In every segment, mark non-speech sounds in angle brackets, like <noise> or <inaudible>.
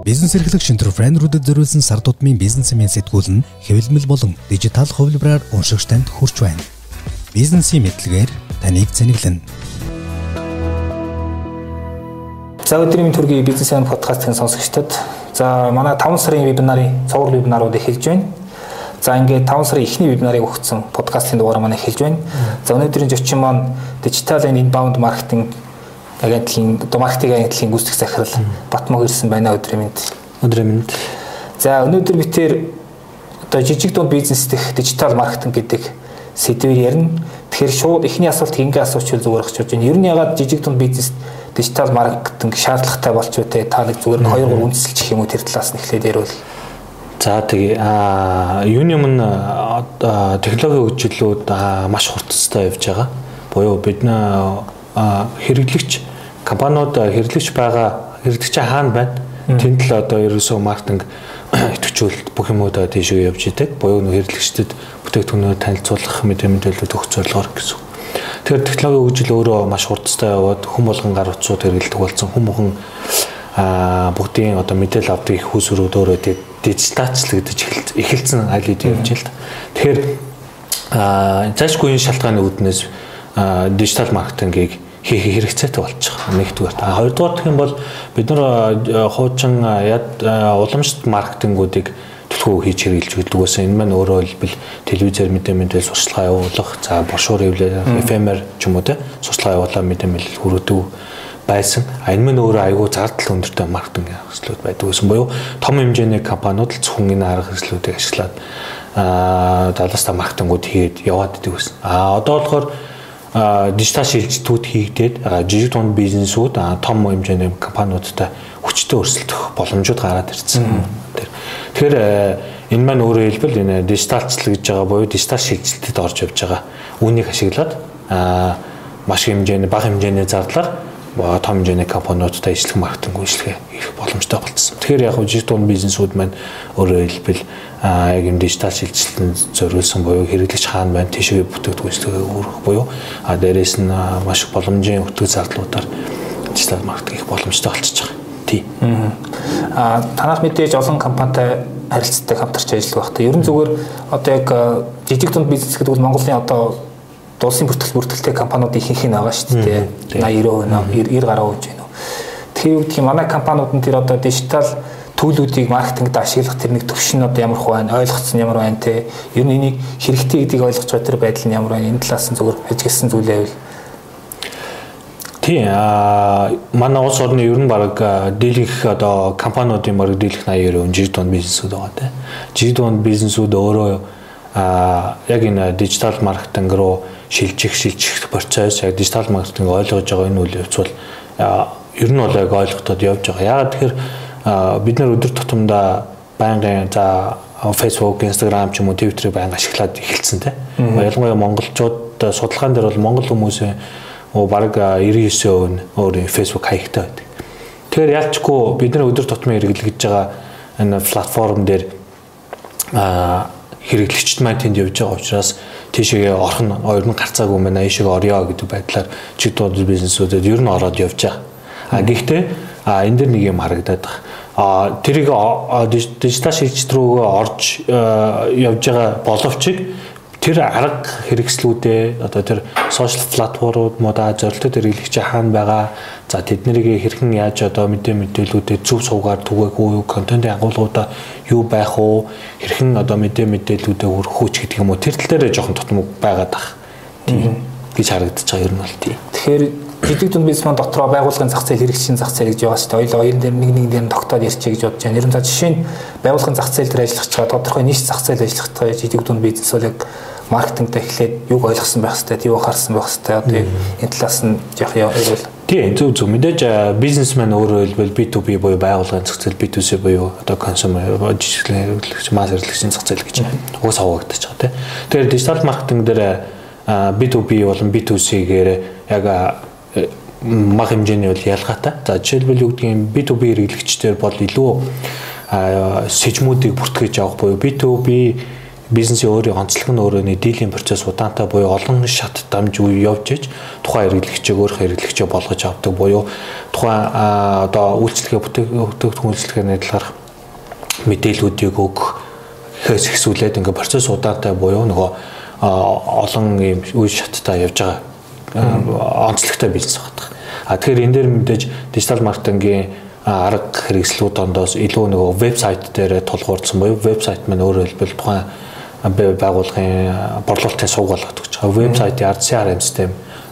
Бизнес эрхлэгч энтерпренерүүдэд зориулсан сар тутмын бизнесмен сэтгүүл нь хэвлэмэл болон дижитал хувилбараар уншигч танд хүрч байна. Бизнесийн мэдлэгээр таныг цэнэглэнэ. За өдрийн төргийн бизнесмен подкастын сонсогчдод за манай 5 сарын вебинарын цовруул вебинарууд эхэлж байна. За ингээд 5 сарын эхний вебинарыг өгсөн подкастын дугаараа манай эхэлж байна. За өнөөдрийн зочин маань digital and inbound marketing агентлагийн маркетинг агентлагийн гүйцэтгэх захирал Батмог ирсэн байна өдрийн мэнд. Өдрийн мэнд. За өнөөдөр бид тэр одоо жижиг дунд бизнес дэх дижитал маркетинг гэдэг сэдвээр ярина. Тэгэхээр шууд эхний асуулт хингээ асуучвал зүгээр гэж бодож байна. Ер нь ягаад жижиг дунд бизнес дижитал маркетинг шаардлагатай болчихоо те та нэг зүгээр 2 3 үндэслэлчих юм уу тэр талаас нь эхлээд ярил. За тэгээ а юуны өмнө технологийн хөгжлүүд маш хурцтай явж байгаа. Буюу бид хэрэглэгч компаниуд хэрэглэгч байгаа хэрэглэгч хаана байна? Тэнд л одоо ерөөсөө маркетинг <clears throat> идэвхжүүлэлт бүх юмудаа тийшээ явж идэг. Буюу хэрэглэгчдэд бүтээгдэхүүнөө танилцуулах мэдээ мэдээлэлүүд өгөх зорилгоор гэсэн. Тэгэхээр технологийн хөгжил өөрөө маш хурдтай яваад хүм болгон гар утсууд хэрэглэдэг болсон. Хүм бүхэн а бүгдийн одоо мэдээлэл авдаг их хүсрүүд өөрөө дижиталчлагдаж эхэлсэн аль хэдийн явж байна. Тэгэхээр а заашгүй шалтгааны үүднээс дижитал маркетингийг хийх хэрэгцээтэй байгаа. Нэгдүгээр. А хоёрдугаар гэх юм бол бид нар хуучин яд уламжлалт маркетингуудыг төлхөө хийж хэрэгжилж өгдөг байсан. Энэ маань өөрөө хэлбэл телевизээр мэдээ мэдээлэл сурчлагаа явуулах, за брошюр хэвлэл, эфемер ч юм уу те сурчлагаа явуулаад мэдээ мэдээлэл хүргэдэг байсан. А энэ маань өөрөө айгүй зардал өндөртэй маркетинг хэрэгслүүд байдаг гэсэн буюу том хэмжээний компаниуд л зөвхөн энэ арга хэрэгслүүдийг ашиглаад аа далаастаа маркетингууд хийгээд яваад идэг гэсэн. А одоо болохоор дижитал шилжилтүүд хийгдээд жижиг дунд бизнесүүд том хэмжээний компаниудтай хүчтэй өрсөлдөх боломжууд гараад ирсэн. Тэгэхээр энэ маань өөрөөр хэлбэл энэ дижиталчлал гэж байгаа буюу дижитал шилжилтэд орж явж байгаа үүнийг ашиглаад маш хэмжээний бага хэмжээний зардлаар том хэмжээний компаниудтай ижлэх маркетинг үйлчлэгээ хийх боломжтой болчихсон. Тэгэхээр яг дунд бизнесүүд маань өөрөөр хэлбэл яг юм дижитал шилжилтэнд зориулсан буюу хэрэглэгч хаана байна тийшээ бүтээгдэхүүн үйлчлэгээ өөрөх буюу а дээрэс нь маш боломжийн өтгөх зардлуудаар дижитал маркетинг хийх боломжтой болчихж байгаа. Тий. Аа танаас мэдээж олон компанитай харилцаатай хамтарч ажилладаг багтаа. Ер нь зүгээр одоо яг жижиг дунд бизнес гэдэг бол Монголын одоо дуусын бүртгэл бүртгэлтэй компаниуд ихэнх нь байгаа шүү дээ. 80 90% 90 гаруй гэж байна. Тэгэхээр юу гэх юм манай компаниуд нь тэр одоо дижитал төлөвлөлтийг маркетингд ашиглах тэр нэг төвш нь одоо ямар их байна, ойлгоцсон ямар байна те. Ер нь энийг хэрэгтэй гэдгийг ойлгож байгаа тэр байдал нь ямар байна. Энэ талаас нь зөвхөн ажигласан зүйлээ байвал Тийм аа манай улс орны ер нь баг дийлэх одоо компаниудын баг дийлэх 80% жижиг дунд бизнесүүд байгаа те. Жижиг дунд бизнесүүд өөрөө аа яг энэ дижитал маркетинг руу шилжих шилжих процесс яг дижитал маркетинг ойлгож байгаа энэ үйл явц бол ер нь бол яг ойлгоход явж байгаа. Яагаад тэгэхээр бид нар өдөр тутамдаа байнгын за Facebook, Instagram ч юм уу Twitter-ыг байнга ашиглаад эхэлсэн те. Ялангуяа монголчууд судалгаан дээр бол монгол хүмүүсийн баг 99% нь өөр Facebook хаягтай байдаг. Тэгэхээр ялчгүй бид нар өдөр тутмын хэрэглэж байгаа энэ платформ дээр хэрэглэгчд маань тэнд явж байгаа учраас тийшээ орох нь хоёр нь гарцаагүй мэн аашиг орё гэдэг байдлаар чиг дууд бизнесүүдэд ер нь ороод явж байгаа. А гэхдээ а энэ дэр нэг юм харагдаад байгаа. А тэрийг дижитал шилжилт рүүгээ орж явж байгаа боловч тэр арга хэрэгслүүдээ одоо тэр сошиал платформуд муудаа зорилттой хэрэглэгч хаана байгаа? За тэднийг хэрхэн яаж одоо мэдээ мэдээллүүдэд зөв суугаар түгээх үү контентын агуулгуудаа юу байх уу? Хэрхэн одоо мэдээ мэдээллүүдэд хүрэх үү гэдэг юм уу? Тэр тал дээр жоохон тутмаг байгаад байгаа тийм. Гэж харагдаж байгаа юм бол тийм. Тэгэхээр жижиг дунд бизнес маань дотроо байгууллагын зах зээл хэрэгжлийн зах зээл гэж байгаа шүү дээ. Хоёул хоёрын дээр нэг нэг дээр тогтоод ярьчих гэж бодож байна. Ер нь за жишээ нь байгууллагын зах зээл дээр ажиллах чагаа тодорхой нийт зах зээл ажиллах чагаа жижиг дунд бизнес бол яг маркетингтэй эхлээд юг ойлгосон байх хэрэгтэй, юу харсан байх хэрэгтэй. Одоо энэ талаас нь яг явуул. Тийм зөв зөв мэдээж бизнесмен өөрөө хэлбэл B2B буюу байгууллагын зах зээл B2C буюу одоо консюмер жижиглэн хэрэглэгч масс хэрэглэгчийн зах зээл гэж уус хаваагдаж байгаа тийм. Тэгэхээр дижитал маркетинг дээр B2B болон B2C-гээр яг мах хэмжээний бол ялгаатай. За жишээлбэл юу гэдгийг B2B хэрэглэгчдэр бол илүү сэжмүүдийг бүртгэж авах буюу B2B бизнесийн өөрийн онцлог нь өөрөө нэг дийлэн процесс удаантай буюу олон шат дамж үе явж иж тухайн хэрэглэгчийг өөрийнхөө хэрэглэгчээ болгож авдаг буюу тухайн одоо үйлчлэгээ бүтээгдэхүүн үйлчлэгээ найдлагах мэдээллүүдийг өгөх хэс хэсүүлээд ингээ процесс удаантай буюу нөгөө олон ийм үе шаттай явж байгаа онцлогтой бизнес байна. А тэгэхээр энэ дээр мэдээж дижитал маркетингийн арга хэрэгслүүд дондоос илүү нөгөө вебсайт дээр тулгуурсан буюу вебсайт маань өөрөөр хэлбэл тухайн байгууллагын борлуулалтын суугаал гэдэг ч байгаа. Вебсайтын CRM систем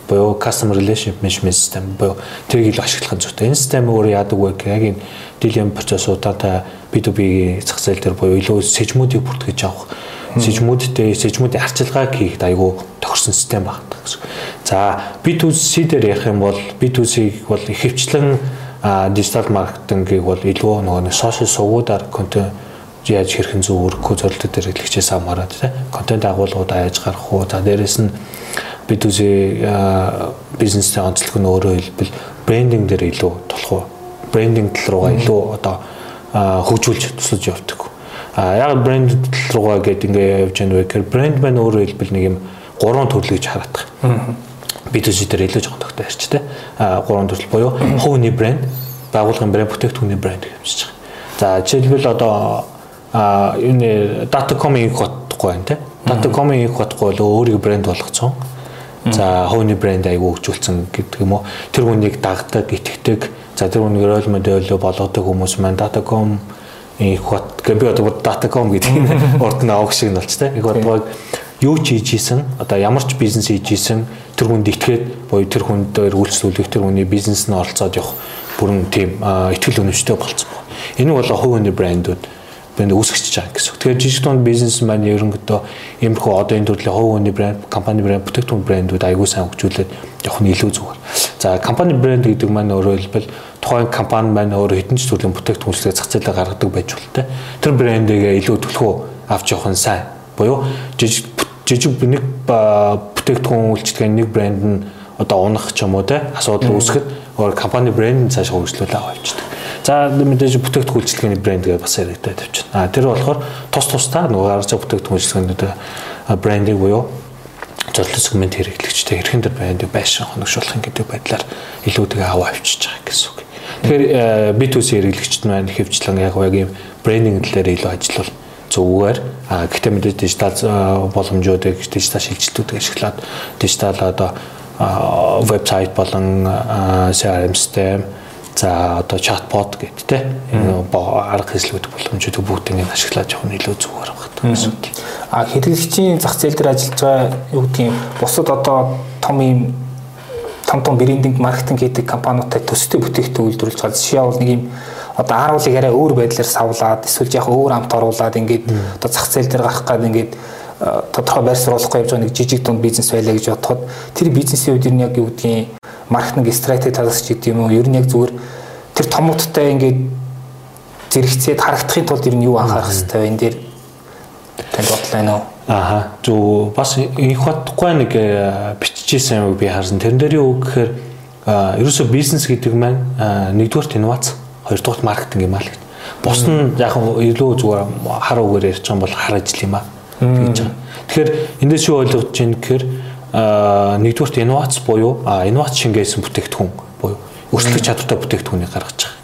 буюу customer relationship management system буюу тэрийг илүү ашиглах нь зүйтэй. Энэ систем өөрөө яадаг вэ гэх яг энэ дийлэн процессуудаа B2B зах зээл дээр буюу илүү сэжмүүдийг бүртгэж авах сэжмүүдтэй сэжмүүдийн арчилгааг хийхэд айгүй тохирсон систем байна гэсэн. За B2C дээр ярих юм бол B2C-г бол ихэвчлэн дижитал маркетингийг бол илүү нөгөө сошиал сувгуудаар контент яаж хэрхэн зөв өргөхөө зорилттой дээр хэлэгчээс хамаарат тий контент агуулгуудаа яаж гаргах уу за дээрэс нь бид үсээ бизнесийн онцлог нь өөрөө хэлбэл брендинг дээр илүү толох уу брендинг тал руугаа илүү одоо хөгжүүлж тусалж явдаг. А яг брэнд тал руугаа гээд ингээ явж байгаа вэ гэхээр брэнд маань өөрөө хэлбэл нэг юм гурван төрлөж хараадах. Би төсөй дээр илүү жоохон тогтоо тэ. А гурван төрөл буюу хувийн брэнд, байгууллагын брэнд, бүтээгдэхүүний брэнд гэж хэлж байгаа. За жишээлбэл одоо а энэ data.com-ийг хотхгүй байна те. Data.com-ийг хотхгүй бол өөрийг брэнд болгоцсон. За хувийн брэнд аягүй хөгжүүлсэн гэдэг юм уу. Тэр хүнийг дагдаг, итгэдэг. За тэр хүнийг role model болгодог хүмүүс маань data.com их хот би одоо data.com гэдэг <laughs> урд нь авах шиг нь болч те. Их бодлогыг юу ч хийж исэн одоо ямар ч бизнес хийж исэн тэр хүнд итгээд боёо тэр хүнд дээр үйлчлүүлэх тэр хүний бизнес нь оролцоод явах бүрэн тийм ихтгэл өнөмжтэй болцсон. Энэ бол хувийн брэндүүд брэнд үүсгэж байгаа гэсэн. Тэгэхээр жижиг дунд бизнес маань ерөнхийдөө иймэрхүү одоо энэ төрлийн хувь хүний брэнд, компани брэнд, бүтээгдэхүүн брэндүүд аягүй сайн хөгжүүлээд явах нь илүү зүгээр. За компани брэнд гэдэг маань өөрөөр хэлбэл тухайн компани маань өөрөө хэдэн ч төрлийн бүтээгдэхүүнчлэгээ зах зээлээ гаргадаг байж болтой. Тэр брэндээ илүү төлхөө авч явах нь сайн. Буюу жижиг жижиг нэг бүтээгдэхүүн үйлчлэгээ нэг брэнд нь одоо унах ч юм уу те асуудал үүсгэхэд өөр компани брэнд нь цааш хөгжлүүлээ авчдаг. За мэдээж бүтээгдэхүүн үйлчлэгээний брэнд гэж бас яригдаад тавьчихна. А тэр болохоор тус тусдаа нөгөө гарч бүтээгдэхүүн үйлчлэгээнүүд брендинг буюу зорилт сегмент хэрэглэгчтэй хэрхэн тэр брендийг байшин хоногшуулах гэдэг байдлаар илүү тэгээ аваа авчиж байгаа гэсэн үг. Тэгэхээр B2C хэрэглэгчд маань хэвчлэн яг яг юм брендинг дээр илүү ажиллавал А гэхдээ мэдээж дижитал боломжуудыг дижитал шилжилтүүдийг ашиглаад дижитал одоо вебсайт болон CRM систем За одоо чатбот гэдэг те арга хэсэлүүд боломжуудыг бүгд ингэ ашиглаж явах нь илүү зүгээр байна гэсэн үг. А хэрэглэгчийн зах зээл дээр ажиллаж байгаа юу гэдгийг бусад одоо том юм том том брендинг маркетинг хийдэг компаниудтай төстэй бүтээгдэхүүн үйлдвэрлэж байгаа. Жишээ бол нэг юм одоо ааруулыг арай өөр байдлаар савлаад эсвэл яг өөр амт оруулаад ингээд одоо зах зээл дээр гарах гад ингээд тодорхой байр суруулахгүй явж байгаа нэг жижиг дунд бизнес байлаа гэж бодоход тэр бизнесийн үед нь яг юу гэдгийг маркетинг стратеги талаас ч гэдэг юм уу? Ер нь яг зүгээр тэр томуудтай ингээд зэрэгцээд харагдахын тулд ер нь юу анхаарах хэрэгтэй вэ? Энэ дээр танд бодлоо уу? Ааха зү бас их хотгүй нэг э, биччихсэн юм би харсан. Тэрэн дээр юу гэхээр ерөөсө бизнес гэдэг маань нэгдүгээр инновац хоёрдугаар маркетинг юм аа л бус нь яг илүү зүгээр хар үгээр ярьж байгаа бол хар ажил юм аа гэж байгаа. Тэгэхээр эндээс юу ойлгож байна гэхээр нэгдүгürt инновац буюу инновац шингээсэн бүтээгдэхүүн буюу өрсөлдөх чадвартай бүтээгдэхүүнийг гаргаж байгаа.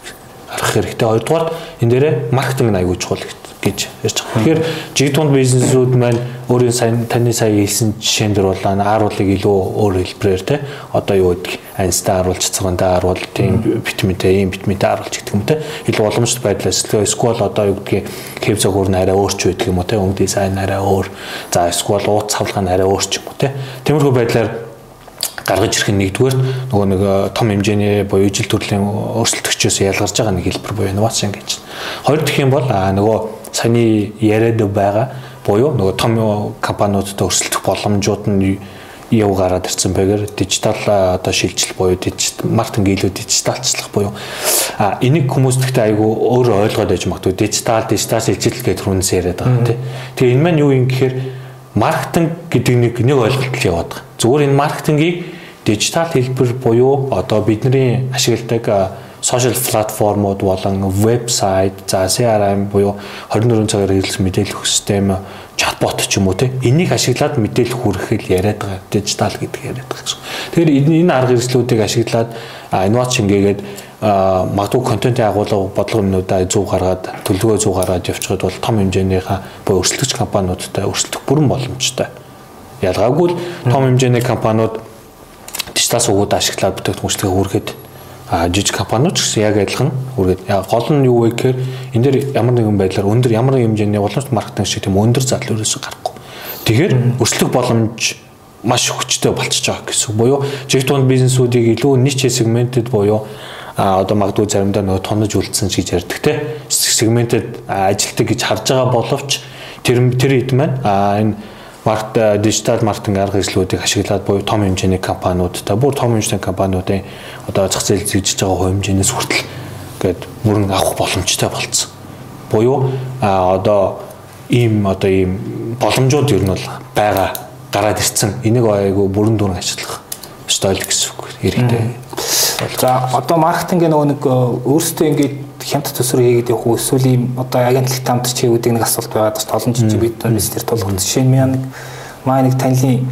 Гаргах хэрэгтэй. Хоёрдугаар энэ дээрээ маркетинг нь аягүй чухал гэж ярьж байгаа. Тэгэхээр жиг тунд бизнесүүд маань өөрийн сайн таны сая хэлсэн жишээн дээр бол ааруулыг илүү өөр хэлбэрээр те одоо юу гэдэг анстаа ааруулж цацгандаа ааруул тийм витаминтэй ийм витаминтэй ааруулж гэдэг юм те илүү уламжлалт байдлаас эсвэл одоо юу гэдгийг хэв загвар нь арай өөрч байдаг юм уу те өнгө дизайн арай өөр за эсвэл ууц цавлага нь арай өөрч юм уу те тиймэрхүү байдлаар гаргаж ирэх нь нэгдүгээр нөгөө нэг том хэмжээний буюу ижил төрлийн өрсөлдөгчөөс ялгарч байгаа нэг хэлбэр буюу инновац гэж. Хоёр дахь юм бол нөгөө саяны яриад байгаа буюу нөгөө том компаниудтай өрсөлдөх боломжууд нь яв гараад ирсэн байгаар дижитал одоо шилжил буюу дижитал маркетинг илүү дижиталчлах буюу а энийг хүмүүс гэхдээ айгүй өөр ойлгоод байж магадгүй дижитал дижитал шилжил гэдэг түрүүнээс яриад байгаа тийм. Тэгээ энэ маань юу юм гэхээр маркетинг гэдэг нэг нэг ойлголт яваад байгаа. Зүгээр энэ маркетингийг дижитал хэлбэр буюу одоо бидний ашигладаг сошиал платформуд болон вебсайт, за CRM буюу 24 цагаар хэрэглэх мэдээлэл өгөх систем, чатбот ч юм уу те энийг ашиглаад мэдээлэл хүргэхэл яриад байгаа дижитал гэдэг яриад байгаа гэсэн. Тэгэхээр энэ арга хэрэгслүүдийг ашиглаад инновац шингээгээд магадгүй контентын агуулга бодлого юмнуудаа зөв гаргаад төлөвлөгөө зөв гаргаад явчихад бол том хэмжээнийхээ буюу өрсөлдөгч компаниудтай өрсөлдөх бүрэн боломжтой. Ялгаагүй л том хэмжээний компаниуд дижитал сувгууд ашиглаад бүтээгдэхүүн үйлчлэгээ хүргээд а жижиг компаниуд ч гэсэн яг адилхан үргээд гол нь юу вэ гэхээр энэ дээр ямар нэгэн байдлаар өндөр ямар нэгэн хэмжээний уламжлалт маркетинг шиг тийм өндөр зардал ерөөсөй гарахгүй. Тэгэхээр өрсөлдөх боломж маш хүчтэй болчихж байгаа гэсэн. Буюу жижиг дунд бизнесүүдийг илүү ниче сегментэд буюу а одоо магадгүй заримдаа нөгөө тонож үлдсэн гэж ярьдаг те сегментэд ажилтдаг гэж харж байгаа боловч тэр тэр хэд маань а энэ маркет дижитал маркетинг арга хэрэгслүүдийг ашиглаад буюу том хэмжээний компаниудтай бүр том хэмжээний компаниудын одоо зах зээл зэгжиж байгаа хэмжээнээс хүртэл гээд бүрэн авах боломжтой болцсон. Буюу а одоо ийм одоо ийм боломжууд ер нь бол байгаа гараад ирсэн. Энийг айгүй бүрэн дүрэн ажиллах ёстой л гэсэн үг. Хэрэгтэй. За одоо маркетингийн нөгөө нэг э, өөрсдөө ингээд хямд төсвөр хийгээд явах уу эсвэл ийм одоо агентлагтай хамт чи гэдэг нэг асуулт байгаад байна. Олон жижиг бид бизнес төр тулгын жишээ нь нэг маа нэг танилын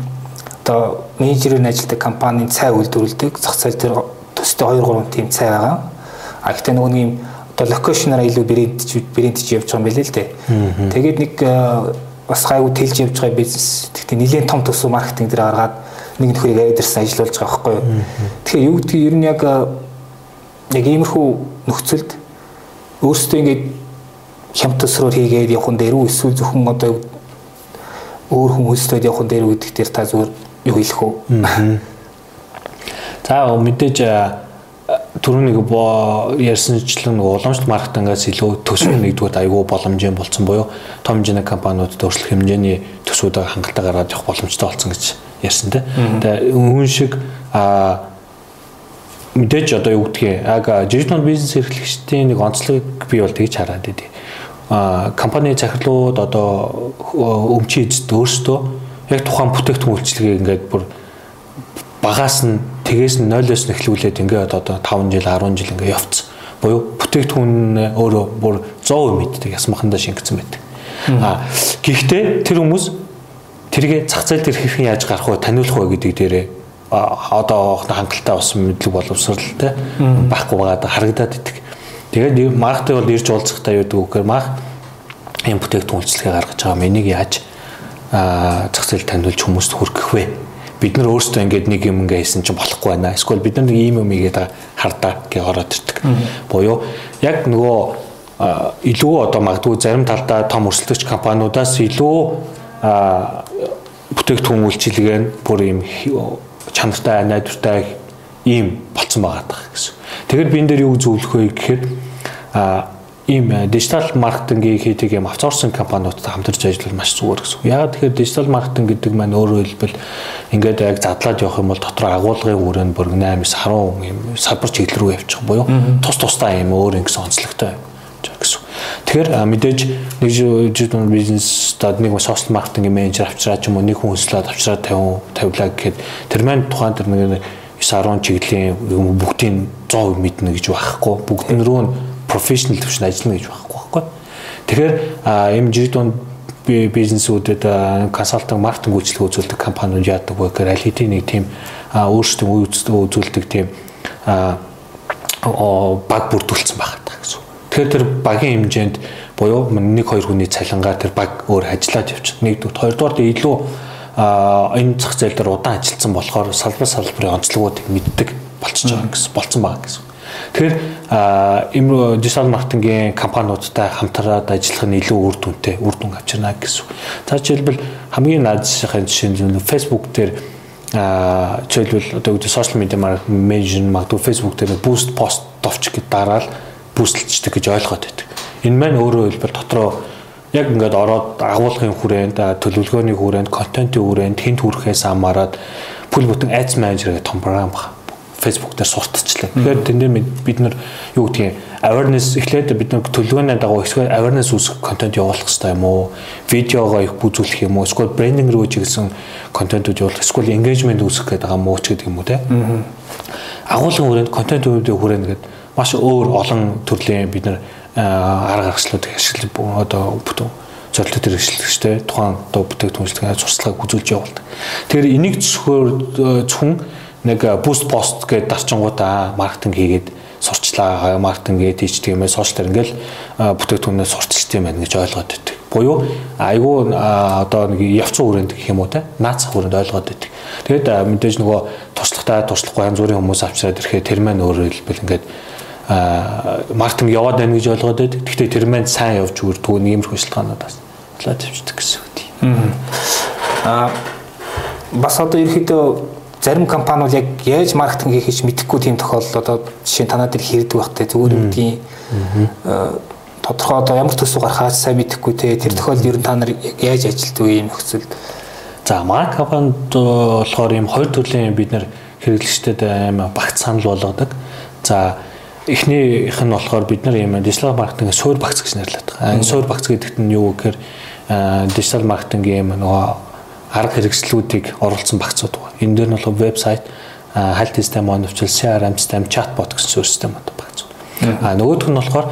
одоо менежерийн ажилладаг компанийн цай үйлдвэрлэдэг зах зээл дээр төстэй 2 3 тийм цай байгаа. А гэхдээ нөгөө нэг одоо локейшнаараа илүү брэнд брэнд чи явж байгаа юм билээ л дээ. Тэгээд нэг э, бас гайгүй тэлж явж байгаа бизнес. Гэхдээ нэлээд том төсөв маркетинг дээр гаргаад нэг нөхрийг яриад ирсэн ажиллаж байгаа байхгүй юу. Тэгэхээр юу гэдгийг ер нь яг яг иймэрхүү нөхцөлд өөрсдөө ингээд хямд төсрөөр хийгээд явхан дээр үү эсвэл зөвхөн одоо өөр хөлсдөд явхан дээр үү гэдэгтэр та зүгээр юу хэлэх үү? За мэдээж түрүүнийг ярьсанчлан уламжлалт маркетингаас илүү төсвөө нэгдүгээр айгүй боломжийн болсон буюу том хэмжээний компаниудад өөрчлөх хэмжээний төсвүүдийг хангалттай гаргаад явах боломжтой болсон гэж ярьсан те. Тэгээ үүн шиг а мэдээж одоо юу гэдгийг яг дижитал бизнес эрхлэгчдийн нэг онцлогийг би бол тэгж хараад байдیں۔ а компани захирлууд одоо өмчийн эзэд өөрсдөө яг тухайн бүтээгдэхүүн үйлчлэгийг ингээд бүр багаас нь тэгээс нь 0-оос нь эхлүүлээд ингээд одоо 5 жил 10 жил ингээд явцсан. Буюу бүтээгдэхүүн өөрөө бүр 100% мэддэг ясмахандаа шингэсэн байдаг. А гэхдээ тэр хүмүүс тэргээ зах зээл дээр хэрхэн яаж гарах вэ таниулах вэ гэдэг дээрээ одоо хангалттай бас мэдлэг боловсралтай байхгүй байгаа харагдаад идэг. Тэгээд маркетинг бол ирж уулзахтаа юу гэдэг вэ мах юм бүтээгдэхүүн үйлчлэгээ гаргаж байгаа юм энийг яаж зах зээл таниулж хүмүүст хүргэх вэ? Бид нар өөрсдөө ингээд нэг юм ингээ хийсэн чинь болохгүй байна. Эсвэл бид нар нэг ийм юм игээд хардаа гэж ороод ирдэг. Буюу яг нөгөө илүү одоо магадгүй зарим талдаа том өрсөлдөгч компаниудаас илүү бүтээгдэхүүн үйлчилгээ нь бүр ийм чанартай найдвартай ийм болцсон байгаа даа гэсэн. Тэгэхээр би энэ дээр юу зөвлөх вэ гэхээр ийм дижитал маркетингийг хийдэг юм авцорсын компаниудтай хамтарч ажиллах маш зүгээр гэсэн. Яагаад тэгэхээр дижитал маркетинг гэдэг маань өөрөөр хэлбэл ингээд яг задлаад явах юм бол дотор агуулгын хүрээнд бүр 8-10 юм салбар чиглэл рүү явчих буюу тус тустай юм өөр ингэсэн онцлогтой гэсэн. Тэгэхээр мэдээж нэг жижиг бизнес одоо нэг сошиал маркетинг менежер авчираад ч юм уу нэг хүн хөслөөд авчираад 50 тавилаа гэхэд тэр маань тухайн тэр нэг 9 10 чиглэлийн бүгдийн 100% мэднэ гэж байхгүй. Бүгд нь рүү профешнл төвшин ажиллана гэж байхгүй байхгүй. Тэгэхээр ийм жижиг дунд бизнесүүдэд консалтинг маркетинг үйлчлэг үзүүлдэг компаниуд яадаг вэ гэхээр аль хэдийн нэг тийм өөрсдөө үзүүлдэг тийм баг бүрдүүлсэн гэсэн. Тэгэхээр тэр багийн хэмжээнд буюу нэг хоёр хүний цалингаар тэр баг өөр ажиллаад явчихна. Нэгдүгээр, хоёрдугаар илүү а энэ зах зээл дээр удаан ажилласан болохоор салбар салбарын онцлогуудыг мэддэг болчихж байгаа гэсэн болцсон байгаа гэсэн. Тэгэхээр им дижитал маркетингийн компаниудтай хамтраад ажиллах нь илүү үр дүнтэй, үр дүн авчирна гэсэн. За жишээлбэл хамгийн наад зэхийн жишээ нь Facebook дээр а жишээлбэл одоо үүдээ сошиал медиа менежер магадгүй Facebook дээр буст пост товч гэд дараал бүүсэлцдэг гэж ойлгоод байдаг. Энэ маань өөрөө хэлбэл дотроо яг ингээд ороод агуулгын хүрээнд төлөвлөгөөний хүрээнд контентын хүрээнд хинт хүрэхээс хамаарат бүл бүтэн ads manager гэх том програм баг. Facebook дээр сурталчлаа. Тэгэхээр тэндээ бид нар юу гэдгийг awareness эхлээд бид нар төлөвлөгөөний дагуу эсвэл awareness үүсгэх контент явуулах хэрэгтэй юм уу? Видеогоо их бүзүүлэх юм уу? Эсвэл branding руу чиглэсэн контентууд явуулах, эсвэл engagement үүсгэх гэдэг юм уу ч гэдэг юм уу те. Агуулгын хүрээнд контент үүдээ хүрээнд гэдэг маш өөр олон төрлийн бид нар арга гаргалчлуудыг ашиглаж одоо бүтэн зорилттой төр ашиглагчтай тухайн одоо бүтээгдэхүүнчлэгээ сурталчилгааг үзүүлж явуулдаг. Тэгэхээр энийг зөвхөн зөвхөн нэг буст пост гэдэг дарчингуудаа маркетинг хийгээд сурчлаа маркетинг гэдэг тийч тиймээ сошиал ингээл бүтээгдэхүүнээ сурталчилт юм байна гэж ойлгоод байдаг. Буюу айгүй одоо нэг явцсан хүрээнд гэх юм уу те наацх хүрээнд ойлгоод байдаг. Тэгээд мэдээж нөгөө туршлагатай туршлахгүй янз бүрийн хүмүүс авчираад ирэхээр тэр маань өөрөөр хэлбэл ингээд маркетинг яваад байна гэж ойлгоод байдаг. Гэхдээ тэр маань сайн явж үрдгүү нийгэмрэх хөдөлгөөнүүдээс болоод явчихдаг гэсэн үг тийм. Аа бас одоо ерөөхдөө зарим компаниуд яг яаж маркетинг хийх мэдэхгүй тийм тохиолдол одоо жишээ нь танаа дээр хэрдэг байхтай зүгээр үгдийн тодорхой одоо ямар төсөв гарахаас сайн мэдэхгүй те тэр тохиолдолд ер нь та нар яаж ажилтдаг юм нөхцөлд За марк компанид болохоор ийм хоёр төрлийн бид нэр хэрэглэгчдэд аим багц санал болгодог. За эхнийх нь болохоор бид нар ийм дижитал маркетинг суур багц гэж нэрлэдэг. Энэ суур багц гэдэгт нь юу гэхээр дижитал маркетингийн нөгөө арга хэрэгслүүдийг оруулсан багцууд байна. Энэ дээр нь бол вебсайт, хальт систем, оновчил, CRM систем, чатбот гэсэн суурь системүүд багцууд. А нөгөөх нь болохоор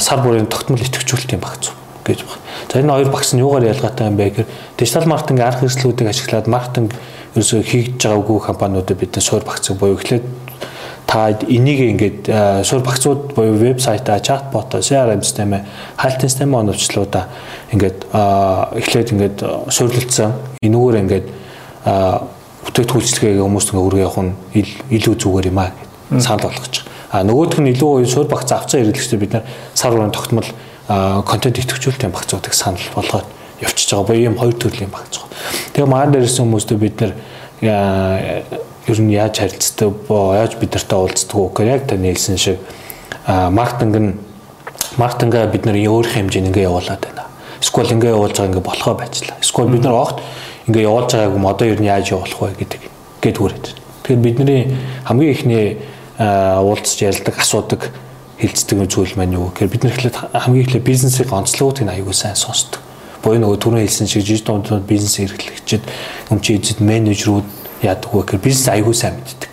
сар бүрийн тогтмол идэвхжүүлэлтийн багцууд гэж байна. За энэ хоёр багц нь юугаар ялгаатай юм бэ гэхээр дижитал маркетинг арга хэрэгслүүдийг ашиглаад маркетинг ерөөсөө хийж байгаагүй компаниудад бид суур багцыг буюу эхлээд та энийг ингээд суурь багцууд буюу вебсайтаа, чатботоо, CRM системээ, хайлтын систем оновчлуудаа ингээд эхлээд ингээд суйрлалцсан. Энүүгээр ингээд бүтээгдэхүүлчлэгээ хүмүүст ингээ үргээ явах нь илүү зүгээр юм аа гэж санал болгож байгаа. А нөгөөх нь илүү уян суурь багц авцсан хэрэглэгчдээ бид нар сар бүрийн тогтмол контент идэвхжүүлэлтийн багцуудыг санал болгоод явчихж байгаа буюу ийм хоёр төрлийн багц. Тэгээ маань дээрсэн хүмүүстээ бид нар ер нь яаж харилцдаг боо яаж бид нартай уулздаг уу гэхээр яг таны хэлсэн шиг маркетинг нь маркетингаа бид нар өөрөх хэмжээнд ингээ явуулаад байна. Эсвэл ингээ явуулж байгаа ингээ болохоо байцлаа. Эсвэл бид нар огт ингээ явуулж байгааг юм одоо ер нь яаж явуулах вэ гэдэг гээд хүрээд. Тэгэхээр бидний хамгийн ихний уулзч ярилдаг асуудаг хилцдэг зүйл маань юу гэхээр бид нар эхлээд хамгийн эхлээд бизнесийн онцлогуудыг аягүй сайн сонсдог. Буюу нөгөө түрүү хэлсэн шиг жижиг дунд бизнес эрхлэгчид өмчийн эзэд менежерүүд яадаг вэ гэхээр бизнес аягүй сайн мэддэг.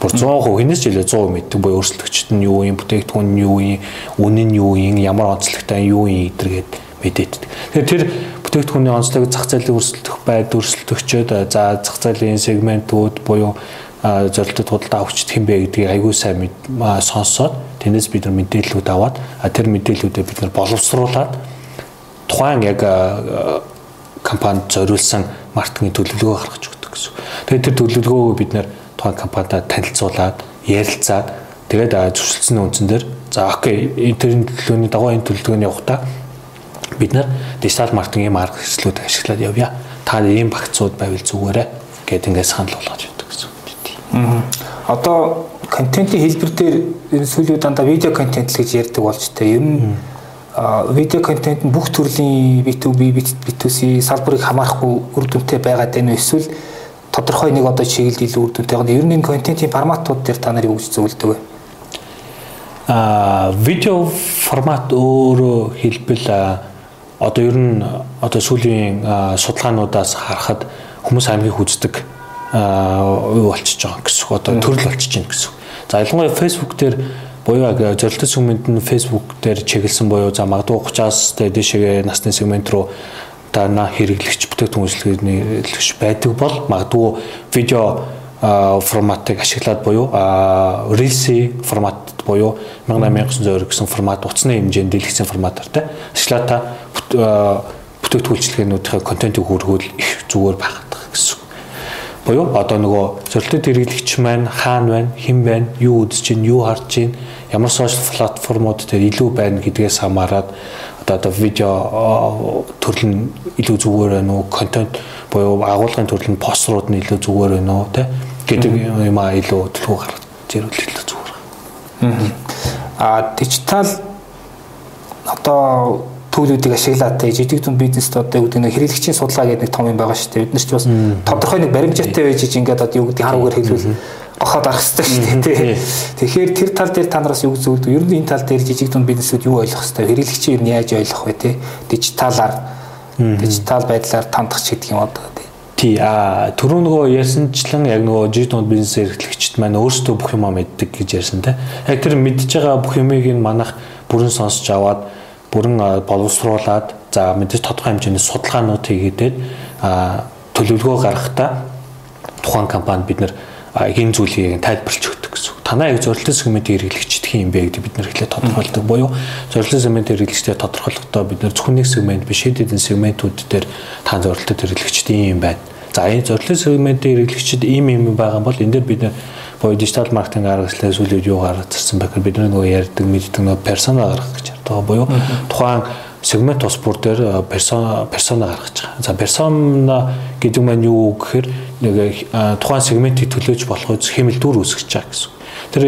Бүр 100% хинээс ч илүү 100% мэддэг буюу өрсөлдөгчд нь юу юм, бүтээгдэхүүн нь юу юм, үнэн нь юу юм, ямар онцлогтой юу юм гэдэргээд мэдээддэг. Тэгэхээр тэр бүтээгдэхүүний онцлог зах зээлийн өрсөлдөх байд, өрсөлдөгчөд за зах зээлийн сегментүүд буюу зорилтод худалдаа авчид хэм бэ гэдгийг аягүй сайн сонсоод Тэрнээс бид нар мэдээллүүд аваад тэр мэдээллүүдээ бид нар боловсруулад тухайн яг компанид зориулсан маркетингийн төлөвлөгөө гаргаж өгдөг гэсэн. Тэгээд тэр төлөвлөгөөгөө бид нар тухайн компанидаа танилцуулаад ярилцаад тэгээд зөвшөлдсөн үндсэн дээр за окей энэ төлөвлөгөөний дагуу энэ төлөвлөгөөний явахтаа бид нар дижитал маркетингийн марк хэрэгслүүд ашиглаад явъя. Та ийм багцууд байвал зүгээрээ гэдэг ингээд санал болгож өгдөг гэсэн. Аа. Одоо контентын хэлбэр дээр энэ сүүлийн дандаа видео контент л гэж ярьдаг болж та ер нь видео контент нь бүх төрлийн B2B B2C салбарыг хамаарахгүй үр дүнтэй байгаад байна уу эсвэл тодорхой нэг одоо чиглэлд илүү үр дүнтэй байгаа. Ер нь энэ контентын форматууд дээр та нарыг үгж зөвлөдөг вэ? А видео формат өөрөө хэлбэл одоо ер нь одоо сүүлийн судалгаануудаас харахад хүмүүс хамгийн хүздэг юу болчихж байгаа гэсэн одоо төрөл болчихж байна гэсэн. За ялангуяа Facebook дээр буюу зорилттой сегмент нь Facebook дээр чиглэсэн буюу за магадгүй 30-аас дээшээ насны сегмент руу дана хэрэглэгч бүтээгдэхүүн үйлчлэгч байдаг бол магадгүй видео форматыг ашиглаад буюу Reels формат буюу 18900 гэсэн формат утасны хэмжээнд дэлгэсэн форматаар те ашиглаад та бүтээгдэхүүн үйлчлэгээнүүдийн контентыг хүргүүл их зүгээр байх гэсэн. Буюу одоо нөгөө зорилттой хэрэглэгч маань хаана байна, хэн байна, юу үзэж байна, юу харж байна, ямар сошиал платформуд дээр илүү байна гэдгээс хамаарат одоо видео төрөл нь илүү зүгээр байна уу, контент буюу агуулгын төрөл нь пострууд нь илүү зүгээр байна уу, тэ? Гэдэг юм а илүү төлөв гаргаж зэрүүлэх илүү зүгээр. Аа дижитал одоо төлөвүүдийг ашиглаад те жижиг дүн бизнест одоо юу гэдэг нэг хэрэглэгчийн судалгаа гэдэг нэг том юм байгаа шүү дээ. Бид нар ч бас тодорхой нэг баримжаатай байж ингээд одоо юу гэдэг хар үгээр хэлбэл гохоод арах хэрэгтэй шүү дээ. Тэгэхээр тэр тал дээр та нараас юу зөвлөдөг? Ер нь энэ тал дээр жижиг дүн бизнесүүд юу ойлгох хэрэгтэй? Хэрэглэгчийн ер нь яаж ойлгох вэ те? Дижиталаар дижитал байдлаар тандах ч гэдэг юм одоо те. Тий а түрүү нөгөө ярьсанчлан яг нөгөө жижиг дунд бизнес эрхлэгчд маань өөрсдөө бүх юмаа мэддэг гэж ярьсан те. Яг тэр мэдж байгаа бүх юмыг нь манах бүрэн сонсож аваад бүрэн боловсруулад за мэдээж тодорхой хэмжээний судалгаанууд хийгээд а төлөвлөгөө гаргахдаа тухайн компанид бид нэр энэ зүйлийг тайлбарлаж өгдөг гэсэн. Танаа яг зорилттой сегментийн хэрэглэгчд хин юм бэ гэдэг бид нэр эхлээд тодорхойлдог. Буюу зорилттой сегментийн хэрэглэгчдээ тодорхойлохдоо бид нэр зөвхөн нэг сегмент биш хэд хэдэн сегментүүд дээр та зорилттой хэрэглэгчд юм байна. За энэ зорилттой сегментийн хэрэглэгчд ийм юм байгаа бол энэ дээр бид нэр буюу дижитал маркетинг аргачлалаа сүүлийн юу гаргацсан бэхээр бид нөгөө ярьдаг мэддэг нөгөө персона гаргах гэж ярьдаг. Буюу тухайн сегмент тус бүр дээр персона персона гаргаж байгаа. За персона гэдэг маань юу гэхээр нэг тухайн сегментийг төлөөж болох үз хэмэл дүр үүсгэж байгаа гэсэн. Тэр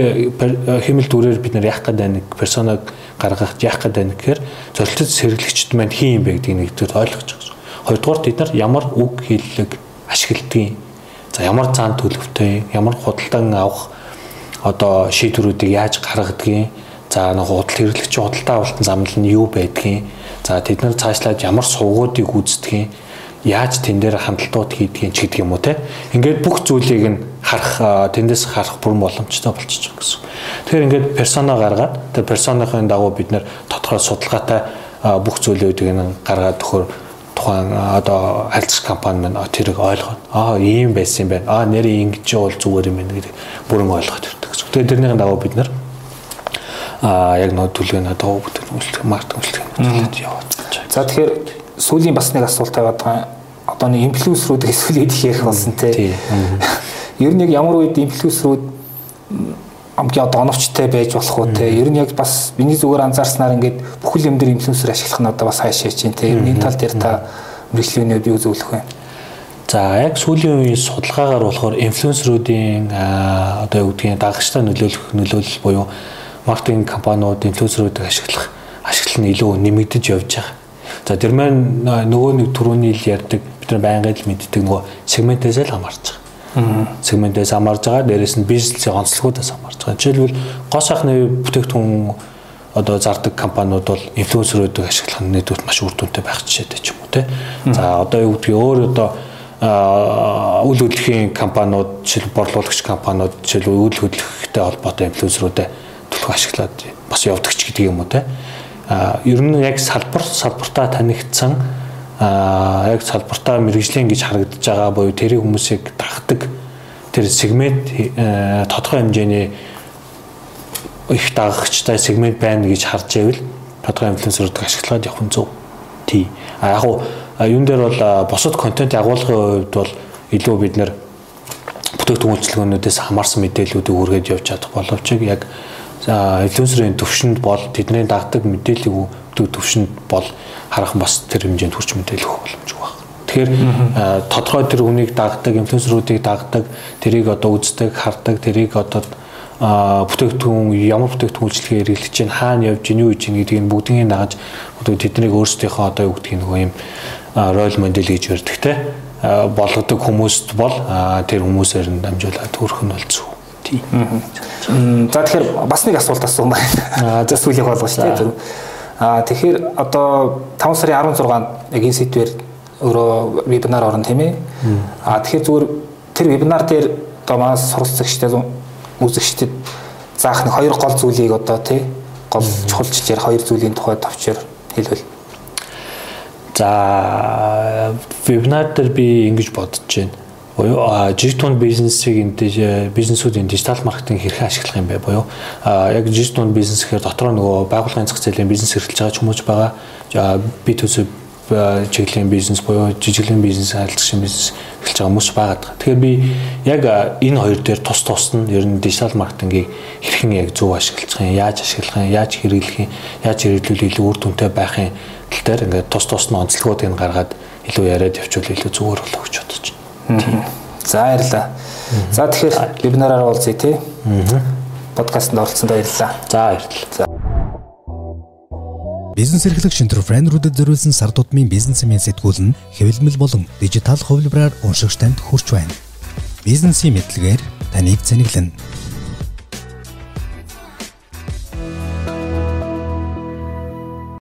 хэмэл дүрээр бид нар яах гэдэг нэг персонаг гаргах яах гэдэг гэхээр зорилттой сэргэлэгчд маань хин юм бэ гэдгийг нэгдүгээр ойлгож байгаа. Хоёрдугаар бид нар ямар үг хэллэг ашигладгийг за ямар цаан төлөвтэй ямар худалдан авах одоо шийдвэрүүдийг яаж гаргадгийг за нэг худал хэрэглэгчийн худалдаа авалтын замнал нь юу байдгийг За тэд нар цаашлаад ямар сувгуудыг үүсдгийг яаж тэн дээр хандлтууд хийдгийг ч гэдэг юм уу те. Ингээд бүх зүйлийг нь харах тэндээс харах бүрэн боломжтой болчихж байгаа гэсэн. Тэгэхээр ингээд персона гаргаад тэр персоныхын дагуу бид нэр тодорхой судалгаатай бүх зүйлүүдийг нь гаргаад төхөр тухайн одоо харилцаг компани маань тэрийг ойлгоод аа ийм байсан юм байна. Аа нэрээ ингэж бол зүгээр юм байна гэдэг бүрэн ойлгоод ирдэг гэсэн. Тэгээд тэрнийхэн дагуу бид нар яг нөө төлөвний дагуу бүтээн үйлчлэг маркетинг үйлчлэг яваад. За тэгэхээр сүүлийн бас нэг асуулт тавиад байгаа. Одоо нэг инфлюенсерүүдийг эсвэл идэх ярих болсон те. <laughs> Ер нь яг ямар үед инфлюенсерүүд амгийн одоо оновчтой байж болох уу те. Ер нь яг бас миний зүгээр анзаарснаар ингээд бүхэл юм дээр инфлюенсер ашиглах нь одоо бас хайшаа чинь те. Энэ тал дээр та мэрэгчлэнүүд юу зөвлөх вэ? За яг сүүлийн үеийн судалгаагаар болохоор инфлюенсерүүдийн одоо юу гэдгийг дагагчтай нөлөөлөх нөлөөлөл буюу маркетинг компаниуд инфлюенсерүүдийг ашиглах ашиглал нь илүү нэмэгдэж явж байгаа. За тэр маань нөгөө нэг түрүүний ил ярьдаг бид нар байнгын л мэддэг нөгөө сегментээс л хамаарч байгаа. Сегментээс хамаарж байгаа. Дээрээс нь бизнесийн онцлогуудаас хамаарж байгаа. Жишээлбэл гоо сайхны бүтээгдэхүүн одоо зардаг компаниуд бол инфлюенсерүүдийг ашиглах нь нийтдээ маш үр дүнтэй байх жишээтэй ч юм уу те. За одоо юу гэдгийг өөр одоо үйл хөдлөлийн компаниуд жишээл борлуулагч компаниуд жишээл үйл хөдлөхтэй холбоотой инфлюенсерүүдэд төлөв ашиглаад бас явдаг ч гэдэг юм уу те. А ер нь яг салбар салбартаа танигдсан а яг салбартаа мэрэгжлийн гэж харагдаж байгаа буюу тэрийг хүмүүсийг дагдаг тэр сегмент э, тодорхой хэмжээний их дагагчтай сегмент байна гэж харж байвал тодорхой инфлюенсеруудыг ашиглаад явах нь зөв. Тий. А яг уу юун дээр бол бусад контент агуулгын хувьд бол илүү бид нэр бүтээгдэхүүн үйлчилгээнүүдээс хамаарсан мэдээллүүдийг үргээд явж чадах боловч яг За инфлюенсерийн төвшөнд бол тэдний дагдаг мэдээллийг өгдөг төвшөнд бол харах бас тэр хэмжээнд хүрч мэдээлэх боломжгүй байна. Тэгэхээр тодорхой тэр хүнийг дагдаг, инфлюенсеруудыг дагдаг, тэрийг одоо үздэг, хардаг, тэрийг одоо бүтээгдэхүүн ямар бүтээгдэхүүн үйлчлэгээ хэрэглэж чинь хаана явж гин юу гин гэдгийг бүгдийг нагаж тэднийг өөрсдийнхөө одоо юу гэдгийг нөгөө юм рол модель гэж ярьдаг те болгодог хүмүүст бол тэр хүмүүсээр нь дамжуулаад төрөх нь болцсон Тий. За тэгэхээр бас нэг асуулт асуусан байна. За болгоо шүү дээ. Аа тэгэхээр одоо 5 сарын 16-нд яг энэ сэдвэр өөрөө вебинар орно тийм ээ. Аа тэгэхээр зүгээр тэр вебинар дээр одоо манай суралцагчтай үзэгчдэд заах нэг хоёр гол зүйлийг одоо тий гол чухалчилж ярих хоёр зүйлийн тухай товчоор хэлвэл. За вебинар дээр би ингэж бодож байна буюу жижиг бизнесийг энэ бизнесүүд энэ дижитал маркетинг хэрхэн ашиглах юм бэ буюу яг жижиг дунд бизнес гэхээр дотроо нөгөө байгууллагын зах зээлийн бизнес эрхэлж байгаа хүмүүс байгаа. Би төсөв чиглэлийн бизнес буюу жижигхэн бизнес харилцагчийн бизнес эхэлж байгаа хүмүүс байгаа. Тэгэхээр би яг энэ хоёр дээр тус тус нь ер нь дижитал маркетингийг хэрхэн яг зөв ашиглах юм, яаж ашиглах юм, яаж хэрэглэх юм, яаж хэрэглүүл илүү үр дүнтэй байхын тал дээр ингээд тус тус нь онцлогуудыг гаргаад илүү яриад явуул илүү зүгээр болоо гэж бодож байна. За баярлалаа. За тэгэхээр вебинараар уулзъя тий. Подкастт оролцсонд баярлалаа. За баярлалаа. Бизнес эрхлэг шинтер френдерүүдэд зориулсан сар тутмын бизнесмен сэтгүүл нь хэвлэмэл болон дижитал хувилбараар уншигч танд хүрч байна. Бизнесийн мэдлэгээр таныг цэниглэнэ